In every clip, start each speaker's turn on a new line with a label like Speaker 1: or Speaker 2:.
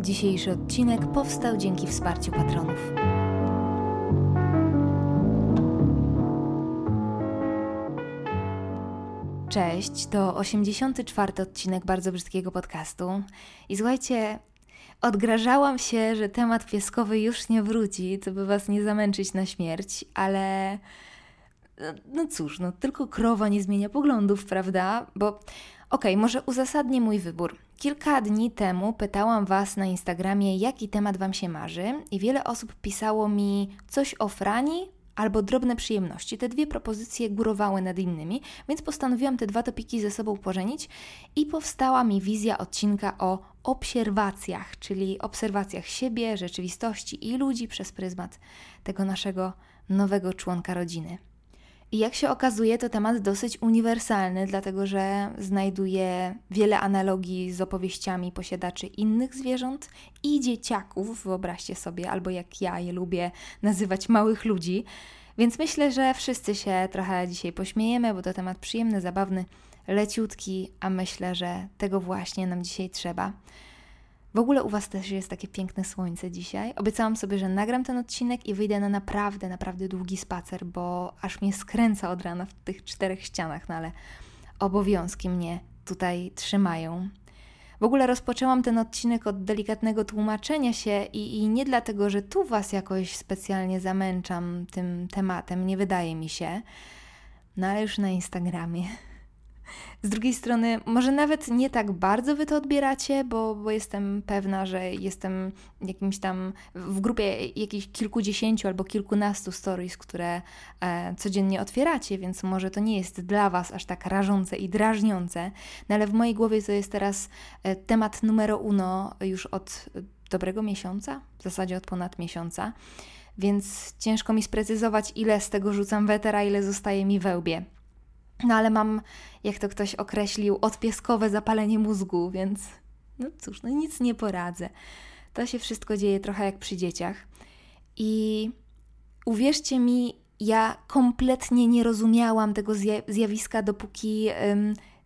Speaker 1: Dzisiejszy odcinek powstał dzięki wsparciu patronów. Cześć, to 84 odcinek bardzo brzydkiego podcastu. I słuchajcie, odgrażałam się, że temat pieskowy już nie wróci, co by Was nie zamęczyć na śmierć, ale no cóż, no tylko krowa nie zmienia poglądów, prawda? Bo okay, może uzasadnię mój wybór. Kilka dni temu pytałam Was na Instagramie, jaki temat Wam się marzy, i wiele osób pisało mi coś o Frani albo drobne przyjemności. Te dwie propozycje górowały nad innymi, więc postanowiłam te dwa topiki ze sobą pożenić i powstała mi wizja odcinka o obserwacjach, czyli obserwacjach siebie, rzeczywistości i ludzi przez pryzmat tego naszego nowego członka rodziny. I jak się okazuje, to temat dosyć uniwersalny, dlatego że znajduje wiele analogii z opowieściami posiadaczy innych zwierząt i dzieciaków, wyobraźcie sobie, albo jak ja je lubię nazywać małych ludzi. Więc myślę, że wszyscy się trochę dzisiaj pośmiejemy, bo to temat przyjemny, zabawny, leciutki, a myślę, że tego właśnie nam dzisiaj trzeba. W ogóle u Was też jest takie piękne słońce dzisiaj. Obiecałam sobie, że nagram ten odcinek i wyjdę na naprawdę, naprawdę długi spacer, bo aż mnie skręca od rana w tych czterech ścianach, no ale obowiązki mnie tutaj trzymają. W ogóle rozpoczęłam ten odcinek od delikatnego tłumaczenia się i, i nie dlatego, że tu Was jakoś specjalnie zamęczam tym tematem, nie wydaje mi się, no ale już na Instagramie z drugiej strony, może nawet nie tak bardzo wy to odbieracie, bo, bo jestem pewna, że jestem jakimś tam w grupie jakichś kilkudziesięciu albo kilkunastu stories, które e, codziennie otwieracie, więc może to nie jest dla was aż tak rażące i drażniące, no ale w mojej głowie to jest teraz e, temat numero uno już od dobrego miesiąca, w zasadzie od ponad miesiąca więc ciężko mi sprecyzować, ile z tego rzucam wetera, ile zostaje mi we łbie. No ale mam, jak to ktoś określił, odpieskowe zapalenie mózgu, więc no cóż, no nic nie poradzę. To się wszystko dzieje trochę jak przy dzieciach. I uwierzcie mi, ja kompletnie nie rozumiałam tego zjawiska, dopóki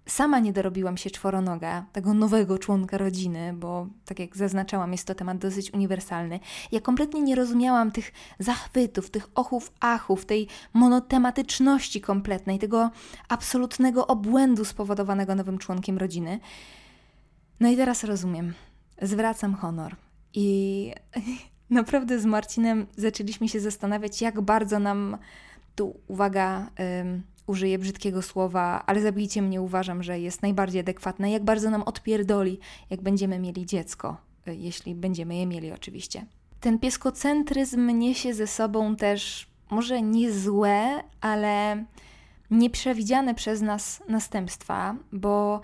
Speaker 1: sama nie dorobiłam się czworonoga, tego nowego członka rodziny, bo tak jak zaznaczałam, jest to temat dosyć uniwersalny. Ja kompletnie nie rozumiałam tych zachwytów, tych ochów, achów, tej monotematyczności kompletnej, tego absolutnego obłędu spowodowanego nowym członkiem rodziny. No i teraz rozumiem. Zwracam honor. I naprawdę z Marcinem zaczęliśmy się zastanawiać, jak bardzo nam tu, uwaga, użyję brzydkiego słowa, ale zabijcie mnie uważam, że jest najbardziej adekwatne, jak bardzo nam odpierdoli, jak będziemy mieli dziecko, y, jeśli będziemy je mieli oczywiście. Ten pieskocentryzm niesie ze sobą też może nie złe, ale nieprzewidziane przez nas następstwa, bo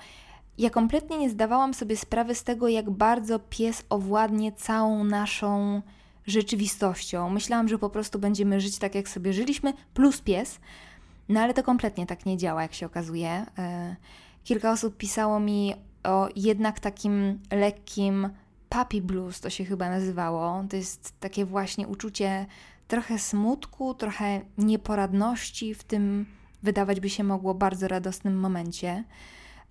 Speaker 1: ja kompletnie nie zdawałam sobie sprawy z tego, jak bardzo pies owładnie całą naszą rzeczywistością. Myślałam, że po prostu będziemy żyć tak, jak sobie żyliśmy, plus pies, no ale to kompletnie tak nie działa, jak się okazuje. E, kilka osób pisało mi o jednak takim lekkim puppy blues, to się chyba nazywało. To jest takie właśnie uczucie trochę smutku, trochę nieporadności w tym, wydawać by się mogło, bardzo radosnym momencie.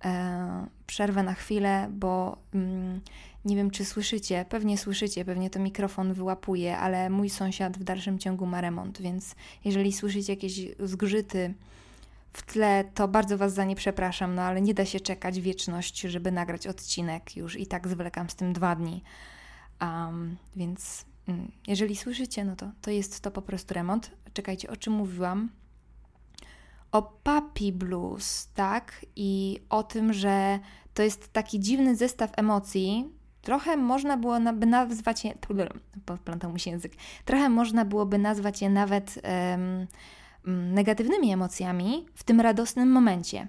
Speaker 1: E, przerwę na chwilę, bo mm, nie wiem, czy słyszycie, pewnie słyszycie, pewnie to mikrofon wyłapuje, ale mój sąsiad w dalszym ciągu ma remont, więc jeżeli słyszycie jakieś zgrzyty w tle, to bardzo Was za nie przepraszam, no ale nie da się czekać wieczność, żeby nagrać odcinek. Już i tak zwlekam z tym dwa dni. Um, więc mm, jeżeli słyszycie, no to, to jest to po prostu remont. Czekajcie, o czym mówiłam? O Papi Blues, tak? I o tym, że to jest taki dziwny zestaw emocji, Trochę można byłoby nazwać je, poplątał mi się język, trochę można byłoby nazwać je nawet um, negatywnymi emocjami w tym radosnym momencie.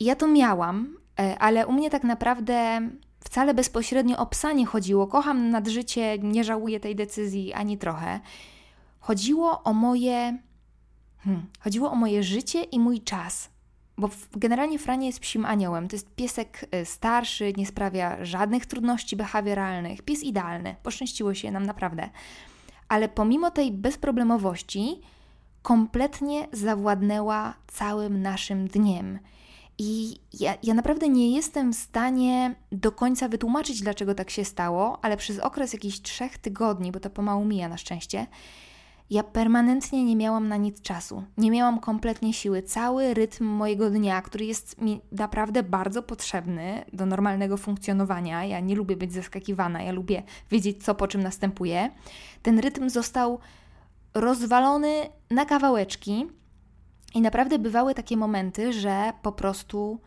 Speaker 1: I ja to miałam, e, ale u mnie tak naprawdę wcale bezpośrednio o psa nie chodziło. Kocham nad życie, nie żałuję tej decyzji ani trochę. Chodziło o moje. Hmm, chodziło o moje życie i mój czas bo generalnie Franie jest psim aniołem. To jest piesek y, starszy, nie sprawia żadnych trudności behawioralnych. Pies idealny. Poszczęściło się nam naprawdę. Ale pomimo tej bezproblemowości, kompletnie zawładnęła całym naszym dniem. I ja, ja naprawdę nie jestem w stanie do końca wytłumaczyć, dlaczego tak się stało, ale przez okres jakichś trzech tygodni, bo to pomału mija na szczęście, ja permanentnie nie miałam na nic czasu. Nie miałam kompletnie siły. Cały rytm mojego dnia, który jest mi naprawdę bardzo potrzebny do normalnego funkcjonowania, ja nie lubię być zaskakiwana, ja lubię wiedzieć, co po czym następuje, ten rytm został rozwalony na kawałeczki. I naprawdę bywały takie momenty, że po prostu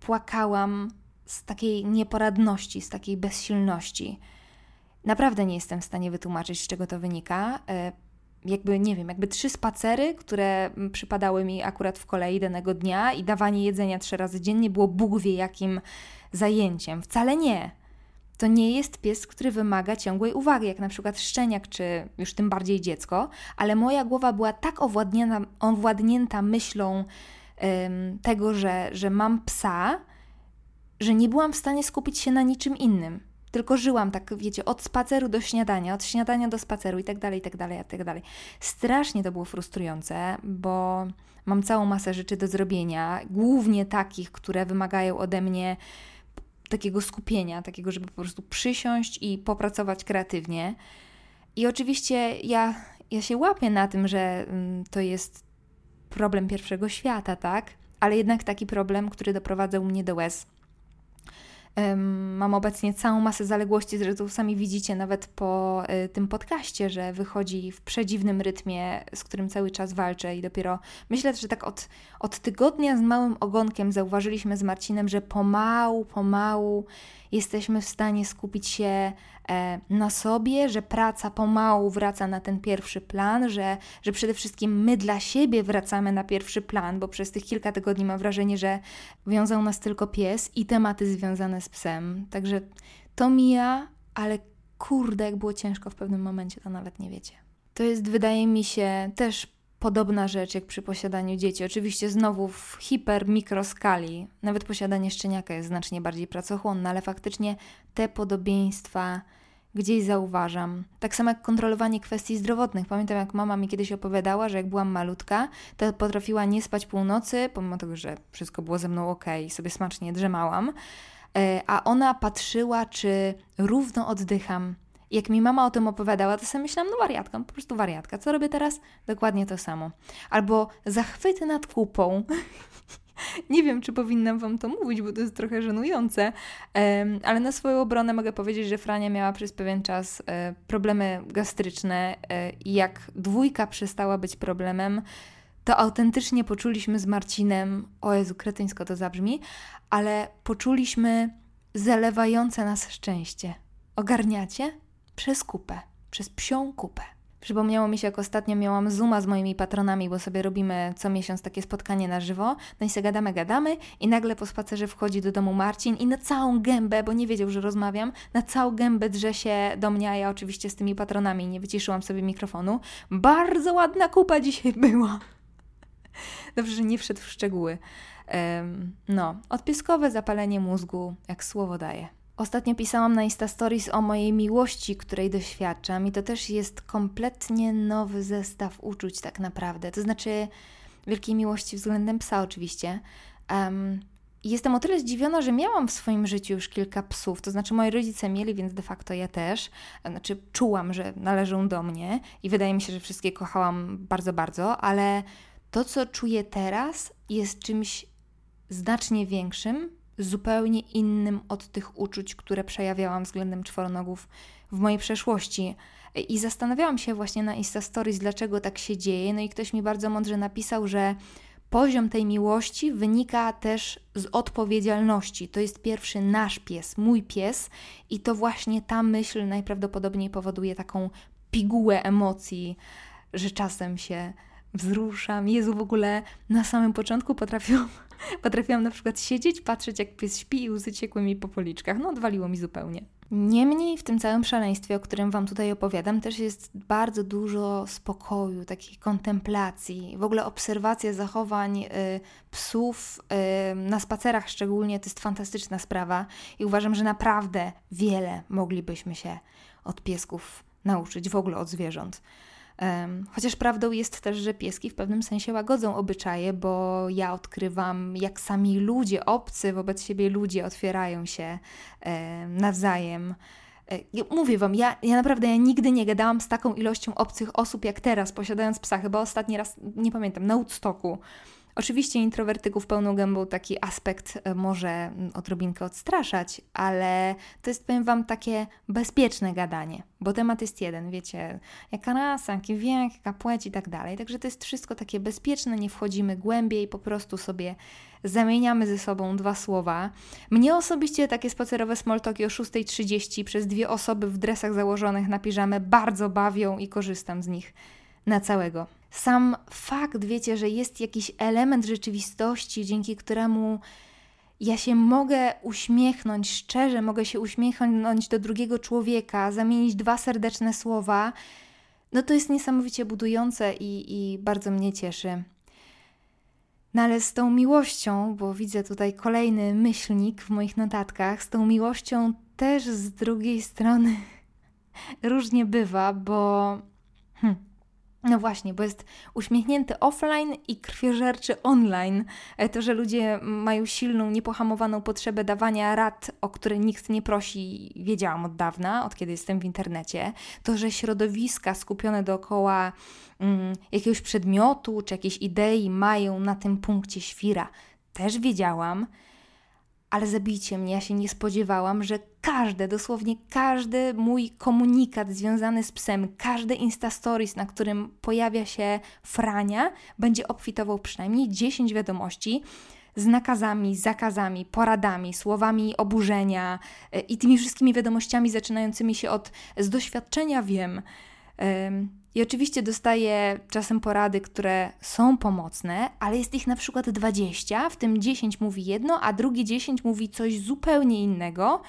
Speaker 1: płakałam z takiej nieporadności, z takiej bezsilności. Naprawdę nie jestem w stanie wytłumaczyć, z czego to wynika. Jakby, nie wiem, jakby trzy spacery, które przypadały mi akurat w kolei danego dnia i dawanie jedzenia trzy razy dziennie było Bóg wie jakim zajęciem. Wcale nie. To nie jest pies, który wymaga ciągłej uwagi, jak na przykład szczeniak, czy już tym bardziej dziecko, ale moja głowa była tak owładnięta, owładnięta myślą tego, że, że mam psa, że nie byłam w stanie skupić się na niczym innym. Tylko żyłam tak, wiecie, od spaceru do śniadania, od śniadania do spaceru i tak dalej, i tak dalej, i tak dalej. Strasznie to było frustrujące, bo mam całą masę rzeczy do zrobienia, głównie takich, które wymagają ode mnie takiego skupienia, takiego, żeby po prostu przysiąść i popracować kreatywnie. I oczywiście ja, ja się łapię na tym, że mm, to jest problem pierwszego świata, tak? Ale jednak taki problem, który doprowadzał mnie do łez. Mam obecnie całą masę zaległości, zresztą sami widzicie nawet po y, tym podcaście, że wychodzi w przedziwnym rytmie, z którym cały czas walczę i dopiero myślę, że tak od, od tygodnia z małym ogonkiem zauważyliśmy z Marcinem, że pomału, pomału jesteśmy w stanie skupić się na sobie, że praca pomału wraca na ten pierwszy plan, że, że przede wszystkim my dla siebie wracamy na pierwszy plan, bo przez tych kilka tygodni mam wrażenie, że wiązał nas tylko pies i tematy związane z psem. Także to mija, ale kurde, jak było ciężko w pewnym momencie, to nawet nie wiecie. To jest, wydaje mi się, też podobna rzecz jak przy posiadaniu dzieci. Oczywiście znowu w hiper, mikroskali. Nawet posiadanie szczeniaka jest znacznie bardziej pracochłonne, ale faktycznie te podobieństwa gdzieś zauważam. Tak samo jak kontrolowanie kwestii zdrowotnych. Pamiętam, jak mama mi kiedyś opowiadała, że jak byłam malutka, to potrafiła nie spać północy, pomimo tego, że wszystko było ze mną ok i sobie smacznie drzemałam. E, a ona patrzyła, czy równo oddycham, jak mi mama o tym opowiadała, to sobie myślałam, no wariatka, po prostu wariatka. Co robię teraz? Dokładnie to samo. Albo zachwyty nad kupą. Nie wiem, czy powinnam Wam to mówić, bo to jest trochę żenujące, ale na swoją obronę mogę powiedzieć, że Frania miała przez pewien czas e, problemy gastryczne e, i jak dwójka przestała być problemem, to autentycznie poczuliśmy z Marcinem, o Jezu, kretyńsko to zabrzmi, ale poczuliśmy zalewające nas szczęście. Ogarniacie? Przez kupę, przez psią kupę. Przypomniało mi się, jak ostatnio miałam Zooma z moimi patronami, bo sobie robimy co miesiąc takie spotkanie na żywo. No i się gadamy, gadamy i nagle po spacerze wchodzi do domu Marcin i na całą gębę, bo nie wiedział, że rozmawiam, na całą gębę drze się do mnie, a ja oczywiście z tymi patronami nie wyciszyłam sobie mikrofonu. Bardzo ładna kupa dzisiaj była. Dobrze, że nie wszedł w szczegóły. Um, no, odpiskowe zapalenie mózgu, jak słowo daje. Ostatnio pisałam na Insta Stories o mojej miłości, której doświadczam, i to też jest kompletnie nowy zestaw uczuć, tak naprawdę. To znaczy, wielkiej miłości względem psa, oczywiście. Um, jestem o tyle zdziwiona, że miałam w swoim życiu już kilka psów. To znaczy, moi rodzice mieli, więc de facto ja też. Znaczy, czułam, że należą do mnie i wydaje mi się, że wszystkie kochałam bardzo, bardzo, ale to, co czuję teraz, jest czymś znacznie większym zupełnie innym od tych uczuć, które przejawiałam względem czworonogów w mojej przeszłości. I zastanawiałam się właśnie na Insta Stories, dlaczego tak się dzieje. No i ktoś mi bardzo mądrze napisał, że poziom tej miłości wynika też z odpowiedzialności. To jest pierwszy nasz pies, mój pies, i to właśnie ta myśl najprawdopodobniej powoduje taką pigułę emocji, że czasem się wzruszam. Jezu, w ogóle na samym początku potrafiłam, potrafiłam na przykład siedzieć, patrzeć jak pies śpi i łzy ciekły mi po policzkach. No, odwaliło mi zupełnie. Niemniej w tym całym szaleństwie, o którym Wam tutaj opowiadam, też jest bardzo dużo spokoju, takiej kontemplacji, w ogóle obserwacja zachowań y, psów y, na spacerach szczególnie to jest fantastyczna sprawa i uważam, że naprawdę wiele moglibyśmy się od piesków nauczyć, w ogóle od zwierząt. Chociaż prawdą jest też, że pieski w pewnym sensie łagodzą obyczaje, bo ja odkrywam, jak sami ludzie, obcy wobec siebie ludzie otwierają się nawzajem. E, mówię wam, ja, ja naprawdę ja nigdy nie gadałam z taką ilością obcych osób jak teraz, posiadając psa. Chyba ostatni raz, nie pamiętam, na Woodstocku. Oczywiście introwertyków pełną gębą taki aspekt e, może odrobinkę odstraszać, ale to jest, powiem Wam, takie bezpieczne gadanie, bo temat jest jeden, wiecie, jaka rasa, jaki wiek, jaka płeć i tak dalej. Także to jest wszystko takie bezpieczne, nie wchodzimy głębiej, po prostu sobie zamieniamy ze sobą dwa słowa. Mnie osobiście takie spacerowe smoltoki o 6.30 przez dwie osoby w dresach założonych na piżamę bardzo bawią i korzystam z nich na całego. Sam fakt, wiecie, że jest jakiś element rzeczywistości, dzięki któremu ja się mogę uśmiechnąć szczerze, mogę się uśmiechnąć do drugiego człowieka, zamienić dwa serdeczne słowa, no to jest niesamowicie budujące i, i bardzo mnie cieszy. No ale z tą miłością, bo widzę tutaj kolejny myślnik w moich notatkach, z tą miłością też z drugiej strony różnie bywa, bo. Hmm, no właśnie, bo jest uśmiechnięty offline i krwiożerczy online. E, to, że ludzie mają silną, niepohamowaną potrzebę dawania rad, o które nikt nie prosi, wiedziałam od dawna, od kiedy jestem w internecie. To, że środowiska skupione dookoła mm, jakiegoś przedmiotu czy jakiejś idei mają na tym punkcie świra, też wiedziałam ale zabijcie mnie, ja się nie spodziewałam, że każde, dosłownie każdy mój komunikat związany z psem, każdy Insta Stories, na którym pojawia się Frania, będzie obfitował przynajmniej 10 wiadomości z nakazami, zakazami, poradami, słowami oburzenia e, i tymi wszystkimi wiadomościami zaczynającymi się od z doświadczenia wiem. I oczywiście dostaję czasem porady, które są pomocne, ale jest ich na przykład 20, w tym 10 mówi jedno, a drugie 10 mówi coś zupełnie innego.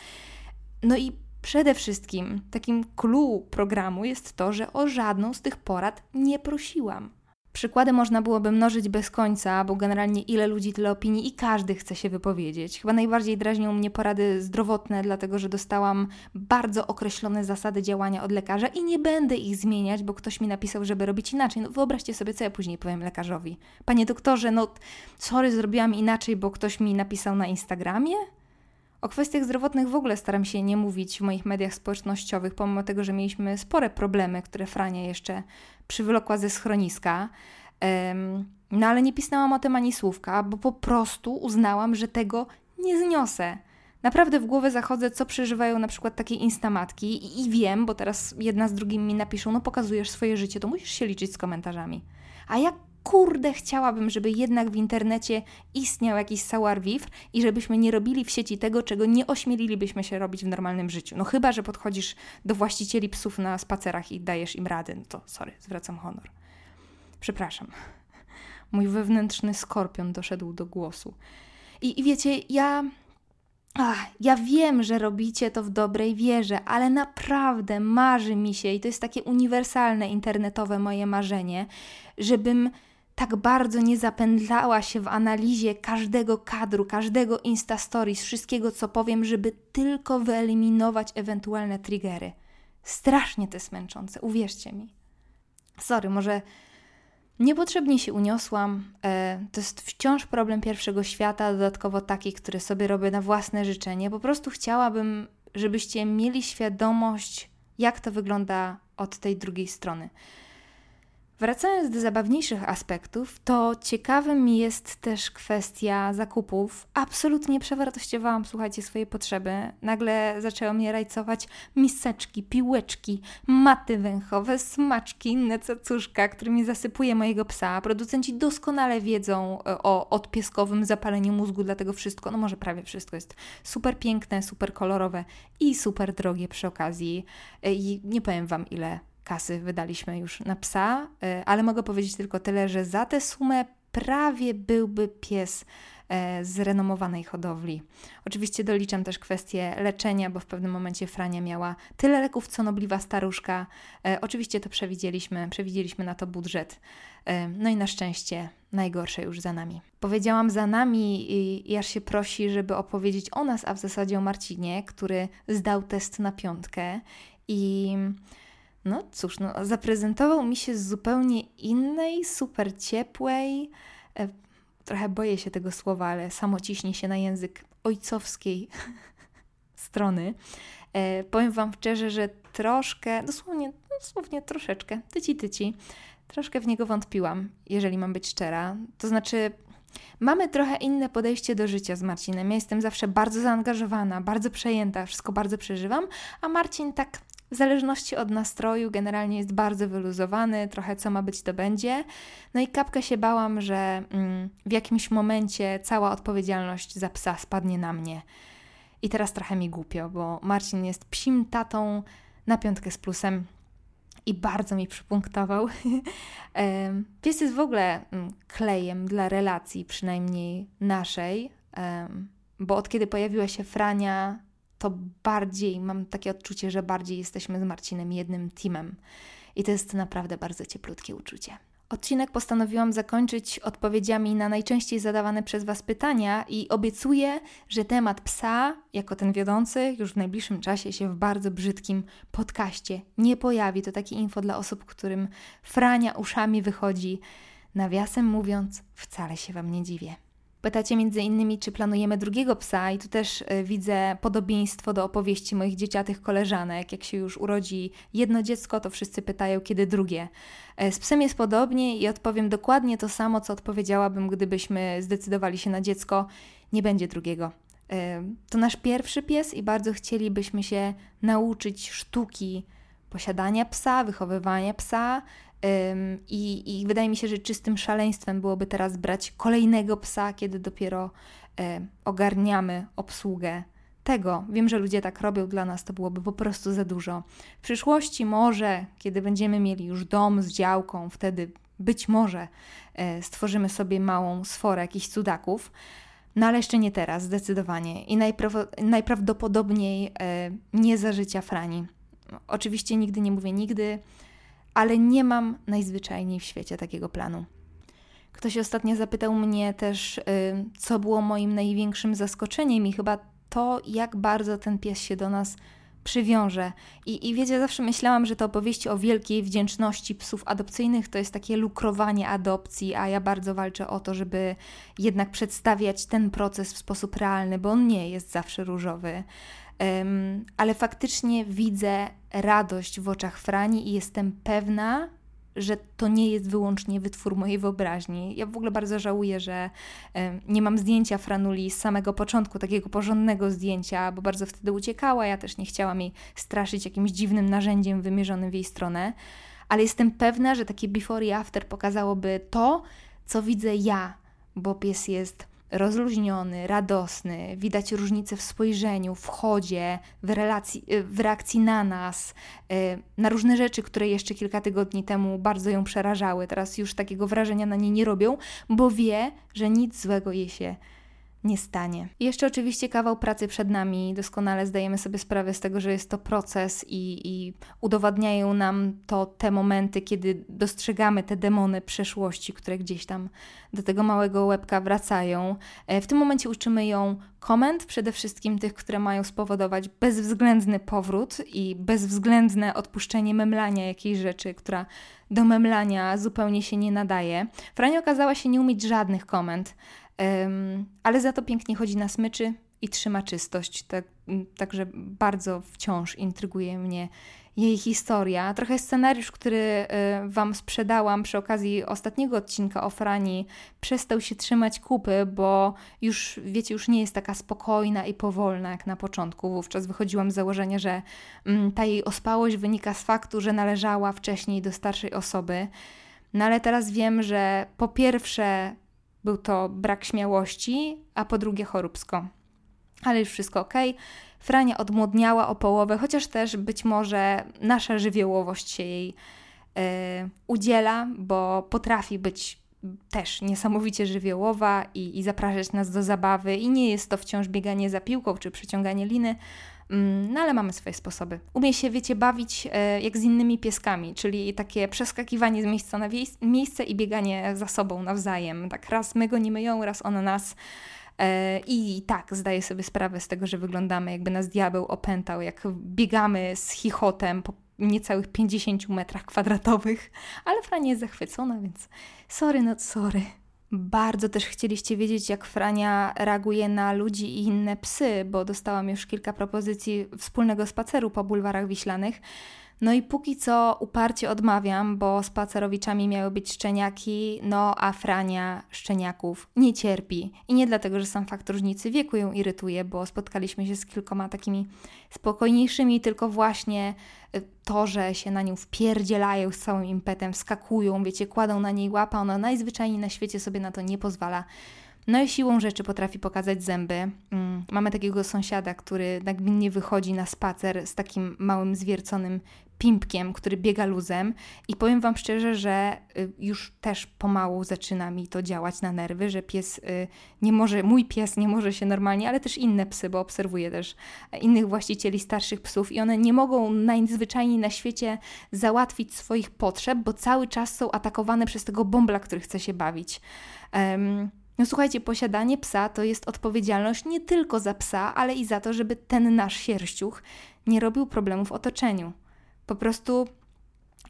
Speaker 1: No i przede wszystkim takim clue programu jest to, że o żadną z tych porad nie prosiłam. Przykłady można byłoby mnożyć bez końca, bo generalnie ile ludzi, tyle opinii i każdy chce się wypowiedzieć. Chyba najbardziej drażnią mnie porady zdrowotne, dlatego że dostałam bardzo określone zasady działania od lekarza i nie będę ich zmieniać, bo ktoś mi napisał, żeby robić inaczej. No wyobraźcie sobie, co ja później powiem lekarzowi. Panie doktorze, no sorry, zrobiłam inaczej, bo ktoś mi napisał na Instagramie? O kwestiach zdrowotnych w ogóle staram się nie mówić w moich mediach społecznościowych, pomimo tego, że mieliśmy spore problemy, które Frania jeszcze przywlokła ze schroniska. No ale nie pisnęłam o tym ani słówka, bo po prostu uznałam, że tego nie zniosę. Naprawdę w głowę zachodzę, co przeżywają na przykład takie instamatki i, i wiem, bo teraz jedna z drugim mi napiszą, no pokazujesz swoje życie, to musisz się liczyć z komentarzami. A jak kurde, chciałabym, żeby jednak w internecie istniał jakiś savoir-vivre i żebyśmy nie robili w sieci tego, czego nie ośmielilibyśmy się robić w normalnym życiu. No chyba, że podchodzisz do właścicieli psów na spacerach i dajesz im rady, no to sorry, zwracam honor. Przepraszam. Mój wewnętrzny skorpion doszedł do głosu. I, i wiecie, ja Ach, ja wiem, że robicie to w dobrej wierze, ale naprawdę marzy mi się, i to jest takie uniwersalne internetowe moje marzenie, żebym tak bardzo nie zapędlała się w analizie każdego kadru, każdego Insta Stories, wszystkiego co powiem, żeby tylko wyeliminować ewentualne triggery. Strasznie to jest męczące, uwierzcie mi. Sorry, może niepotrzebnie się uniosłam. E, to jest wciąż problem pierwszego świata, dodatkowo taki, który sobie robię na własne życzenie. Po prostu chciałabym, żebyście mieli świadomość, jak to wygląda od tej drugiej strony. Wracając do zabawniejszych aspektów, to ciekawym jest też kwestia zakupów. Absolutnie przewartościowałam, słuchajcie, swoje potrzeby. Nagle zaczęło mnie rajcować miseczki, piłeczki, maty węchowe, smaczki, inne cacuszka, którymi zasypuje mojego psa. Producenci doskonale wiedzą e, o odpieskowym zapaleniu mózgu, dlatego wszystko, no może prawie wszystko jest super piękne, super kolorowe i super drogie przy okazji. E, I nie powiem Wam, ile kasy wydaliśmy już na psa, e, ale mogę powiedzieć tylko tyle, że za tę sumę prawie byłby pies e, z renomowanej hodowli. Oczywiście doliczam też kwestię leczenia, bo w pewnym momencie Frania miała tyle leków, co nobliwa staruszka. E, oczywiście to przewidzieliśmy, przewidzieliśmy na to budżet. No i na szczęście najgorsze już za nami. Powiedziałam za nami i aż się prosi, żeby opowiedzieć o nas, a w zasadzie o Marcinie, który zdał test na piątkę i no cóż, no, zaprezentował mi się z zupełnie innej, super ciepłej, e, trochę boję się tego słowa, ale samo ciśnie się na język ojcowskiej strony. E, powiem Wam szczerze, że troszkę, dosłownie, dosłownie troszeczkę, tyci tyci, troszkę w niego wątpiłam, jeżeli mam być szczera. To znaczy, mamy trochę inne podejście do życia z Marcinem. Ja jestem zawsze bardzo zaangażowana, bardzo przejęta, wszystko bardzo przeżywam, a Marcin tak w zależności od nastroju generalnie jest bardzo wyluzowany, trochę co ma być to będzie. No i kapkę się bałam, że mm, w jakimś momencie cała odpowiedzialność za psa spadnie na mnie. I teraz trochę mi głupio, bo Marcin jest psim tatą na piątkę z plusem i bardzo mi przypunktował. Pies jest w ogóle mm, klejem dla relacji, przynajmniej naszej, bo od kiedy pojawiła się Frania, to bardziej mam takie odczucie, że bardziej jesteśmy z Marcinem jednym teamem. I to jest naprawdę bardzo cieplutkie uczucie. Odcinek postanowiłam zakończyć odpowiedziami na najczęściej zadawane przez Was pytania i obiecuję, że temat psa, jako ten wiodący, już w najbliższym czasie się w bardzo brzydkim podcaście nie pojawi. To takie info dla osób, którym frania uszami wychodzi. Nawiasem mówiąc, wcale się Wam nie dziwię. Pytacie między innymi, czy planujemy drugiego psa, i tu też y, widzę podobieństwo do opowieści moich dzieciatych koleżanek. Jak się już urodzi jedno dziecko, to wszyscy pytają, kiedy drugie. E, z psem jest podobnie i odpowiem dokładnie to samo, co odpowiedziałabym, gdybyśmy zdecydowali się na dziecko. Nie będzie drugiego. E, to nasz pierwszy pies i bardzo chcielibyśmy się nauczyć sztuki posiadania psa, wychowywania psa, i, I, wydaje mi się, że czystym szaleństwem byłoby teraz brać kolejnego psa, kiedy dopiero e, ogarniamy obsługę tego. Wiem, że ludzie tak robią dla nas, to byłoby po prostu za dużo. W przyszłości może, kiedy będziemy mieli już dom z działką, wtedy być może e, stworzymy sobie małą sforę jakichś cudaków. No ale jeszcze nie teraz, zdecydowanie. I najprawdopodobniej e, nie za życia Frani. Oczywiście nigdy nie mówię nigdy, ale nie mam najzwyczajniej w świecie takiego planu. Ktoś ostatnio zapytał mnie też, y, co było moim największym zaskoczeniem, i chyba to, jak bardzo ten pies się do nas przywiąże. I, I wiecie, zawsze myślałam, że to opowieści o wielkiej wdzięczności psów adopcyjnych to jest takie lukrowanie adopcji, a ja bardzo walczę o to, żeby jednak przedstawiać ten proces w sposób realny, bo on nie jest zawsze różowy ale faktycznie widzę radość w oczach Frani i jestem pewna, że to nie jest wyłącznie wytwór mojej wyobraźni. Ja w ogóle bardzo żałuję, że nie mam zdjęcia Franuli z samego początku, takiego porządnego zdjęcia, bo bardzo wtedy uciekała. Ja też nie chciałam jej straszyć jakimś dziwnym narzędziem wymierzonym w jej stronę, ale jestem pewna, że takie before i after pokazałoby to, co widzę ja, bo pies jest rozluźniony, radosny, widać różnice w spojrzeniu, w chodzie, w, relacji, y, w reakcji na nas, y, na różne rzeczy, które jeszcze kilka tygodni temu bardzo ją przerażały. Teraz już takiego wrażenia na niej nie robią, bo wie, że nic złego jej się nie stanie. I jeszcze oczywiście kawał pracy przed nami. Doskonale zdajemy sobie sprawę z tego, że jest to proces i, i udowadniają nam to te momenty, kiedy dostrzegamy te demony przeszłości, które gdzieś tam do tego małego łebka wracają. E, w tym momencie uczymy ją komend, przede wszystkim tych, które mają spowodować bezwzględny powrót i bezwzględne odpuszczenie memlania jakiejś rzeczy, która do memlania zupełnie się nie nadaje. Frania okazała się nie umieć żadnych komend. Ale za to pięknie chodzi na smyczy i trzyma czystość. Tak, także bardzo wciąż intryguje mnie jej historia. Trochę scenariusz, który y, Wam sprzedałam przy okazji ostatniego odcinka o Frani, przestał się trzymać kupy, bo już, wiecie, już nie jest taka spokojna i powolna jak na początku. Wówczas wychodziłam z założenia, że mm, ta jej ospałość wynika z faktu, że należała wcześniej do starszej osoby. No ale teraz wiem, że po pierwsze był to brak śmiałości, a po drugie choróbsko. Ale już wszystko ok. Frania odmłodniała o połowę, chociaż też być może nasza żywiołowość się jej yy, udziela, bo potrafi być też niesamowicie żywiołowa i, i zapraszać nas do zabawy, i nie jest to wciąż bieganie za piłką czy przeciąganie liny, no ale mamy swoje sposoby. Umie się, wiecie, bawić e, jak z innymi pieskami, czyli takie przeskakiwanie z miejsca na miejsce i bieganie za sobą nawzajem. Tak raz my go nie myją, raz ona nas. E, I tak, zdaję sobie sprawę z tego, że wyglądamy jakby nas diabeł opętał, jak biegamy z chichotem po niecałych 50 metrach kwadratowych, ale Frania jest zachwycona, więc sorry, not sorry. Bardzo też chcieliście wiedzieć, jak Frania reaguje na ludzi i inne psy, bo dostałam już kilka propozycji wspólnego spaceru po bulwarach wiślanych. No i póki co uparcie odmawiam, bo spacerowiczami miały być szczeniaki, no a Frania szczeniaków nie cierpi. I nie dlatego, że sam fakt różnicy wieku ją irytuje, bo spotkaliśmy się z kilkoma takimi spokojniejszymi, tylko właśnie y, to, że się na nią wpierdzielają z całym impetem, wskakują, wiecie, kładą na niej łapa, ona najzwyczajniej na świecie sobie na to nie pozwala. No i siłą rzeczy potrafi pokazać zęby. Mm, mamy takiego sąsiada, który nagminnie wychodzi na spacer z takim małym zwierconym pimpkiem, który biega luzem i powiem Wam szczerze, że y, już też pomału zaczyna mi to działać na nerwy, że pies y, nie może, mój pies nie może się normalnie, ale też inne psy, bo obserwuję też innych właścicieli starszych psów i one nie mogą najzwyczajniej na świecie załatwić swoich potrzeb, bo cały czas są atakowane przez tego bąbla, który chce się bawić. Um, no słuchajcie, posiadanie psa to jest odpowiedzialność nie tylko za psa, ale i za to, żeby ten nasz sierściuch nie robił problemów w otoczeniu. Po prostu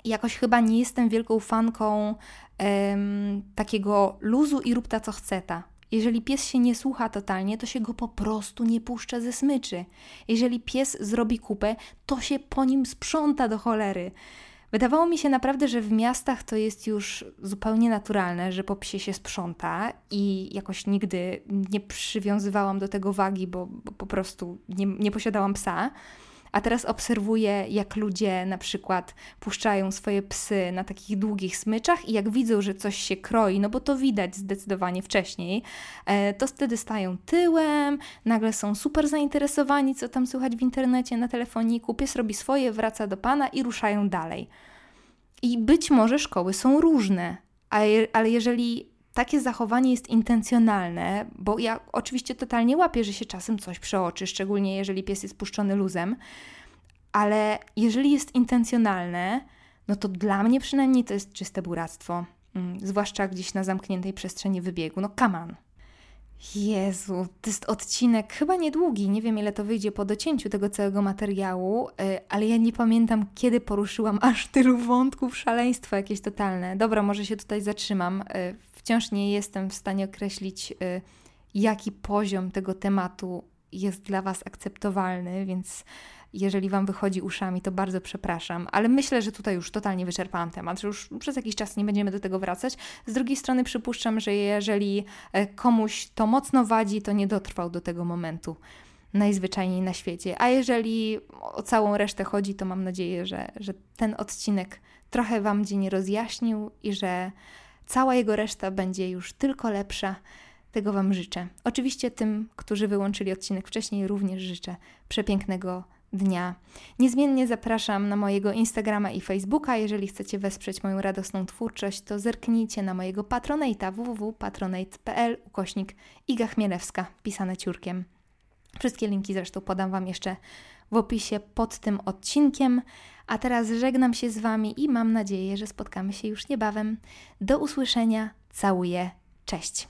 Speaker 1: jakoś chyba nie jestem wielką fanką em, takiego luzu i rób ta co chce ta. Jeżeli pies się nie słucha totalnie, to się go po prostu nie puszcza ze smyczy. Jeżeli pies zrobi kupę, to się po nim sprząta do cholery. Wydawało mi się naprawdę, że w miastach to jest już zupełnie naturalne, że po psie się sprząta i jakoś nigdy nie przywiązywałam do tego wagi, bo, bo po prostu nie, nie posiadałam psa. A teraz obserwuję, jak ludzie na przykład puszczają swoje psy na takich długich smyczach i jak widzą, że coś się kroi, no bo to widać zdecydowanie wcześniej, e, to wtedy stają tyłem, nagle są super zainteresowani, co tam słychać w internecie, na telefoniku, pies robi swoje, wraca do pana i ruszają dalej. I być może szkoły są różne, ale jeżeli takie zachowanie jest intencjonalne, bo ja oczywiście totalnie łapię, że się czasem coś przeoczy, szczególnie jeżeli pies jest puszczony luzem, ale jeżeli jest intencjonalne, no to dla mnie przynajmniej to jest czyste buractwo. Mm, zwłaszcza gdzieś na zamkniętej przestrzeni wybiegu. No on. Jezu, to jest odcinek chyba niedługi, nie wiem ile to wyjdzie po docięciu tego całego materiału, y, ale ja nie pamiętam kiedy poruszyłam aż tylu wątków, szaleństwo jakieś totalne. Dobra, może się tutaj zatrzymam. Wciąż nie jestem w stanie określić, y, jaki poziom tego tematu jest dla Was akceptowalny, więc jeżeli Wam wychodzi uszami, to bardzo przepraszam, ale myślę, że tutaj już totalnie wyczerpałam temat, że już przez jakiś czas nie będziemy do tego wracać. Z drugiej strony przypuszczam, że jeżeli e, komuś to mocno wadzi, to nie dotrwał do tego momentu najzwyczajniej na świecie. A jeżeli o całą resztę chodzi, to mam nadzieję, że, że ten odcinek trochę Wam dzień rozjaśnił i że cała jego reszta będzie już tylko lepsza. Tego Wam życzę. Oczywiście tym, którzy wyłączyli odcinek wcześniej, również życzę przepięknego dnia. Niezmiennie zapraszam na mojego Instagrama i Facebooka. Jeżeli chcecie wesprzeć moją radosną twórczość, to zerknijcie na mojego patronate'a www.patronate.pl ukośnik Iga Chmielewska, pisane ciurkiem. Wszystkie linki zresztą podam Wam jeszcze w opisie pod tym odcinkiem. A teraz żegnam się z Wami i mam nadzieję, że spotkamy się już niebawem. Do usłyszenia. Całuję. Cześć.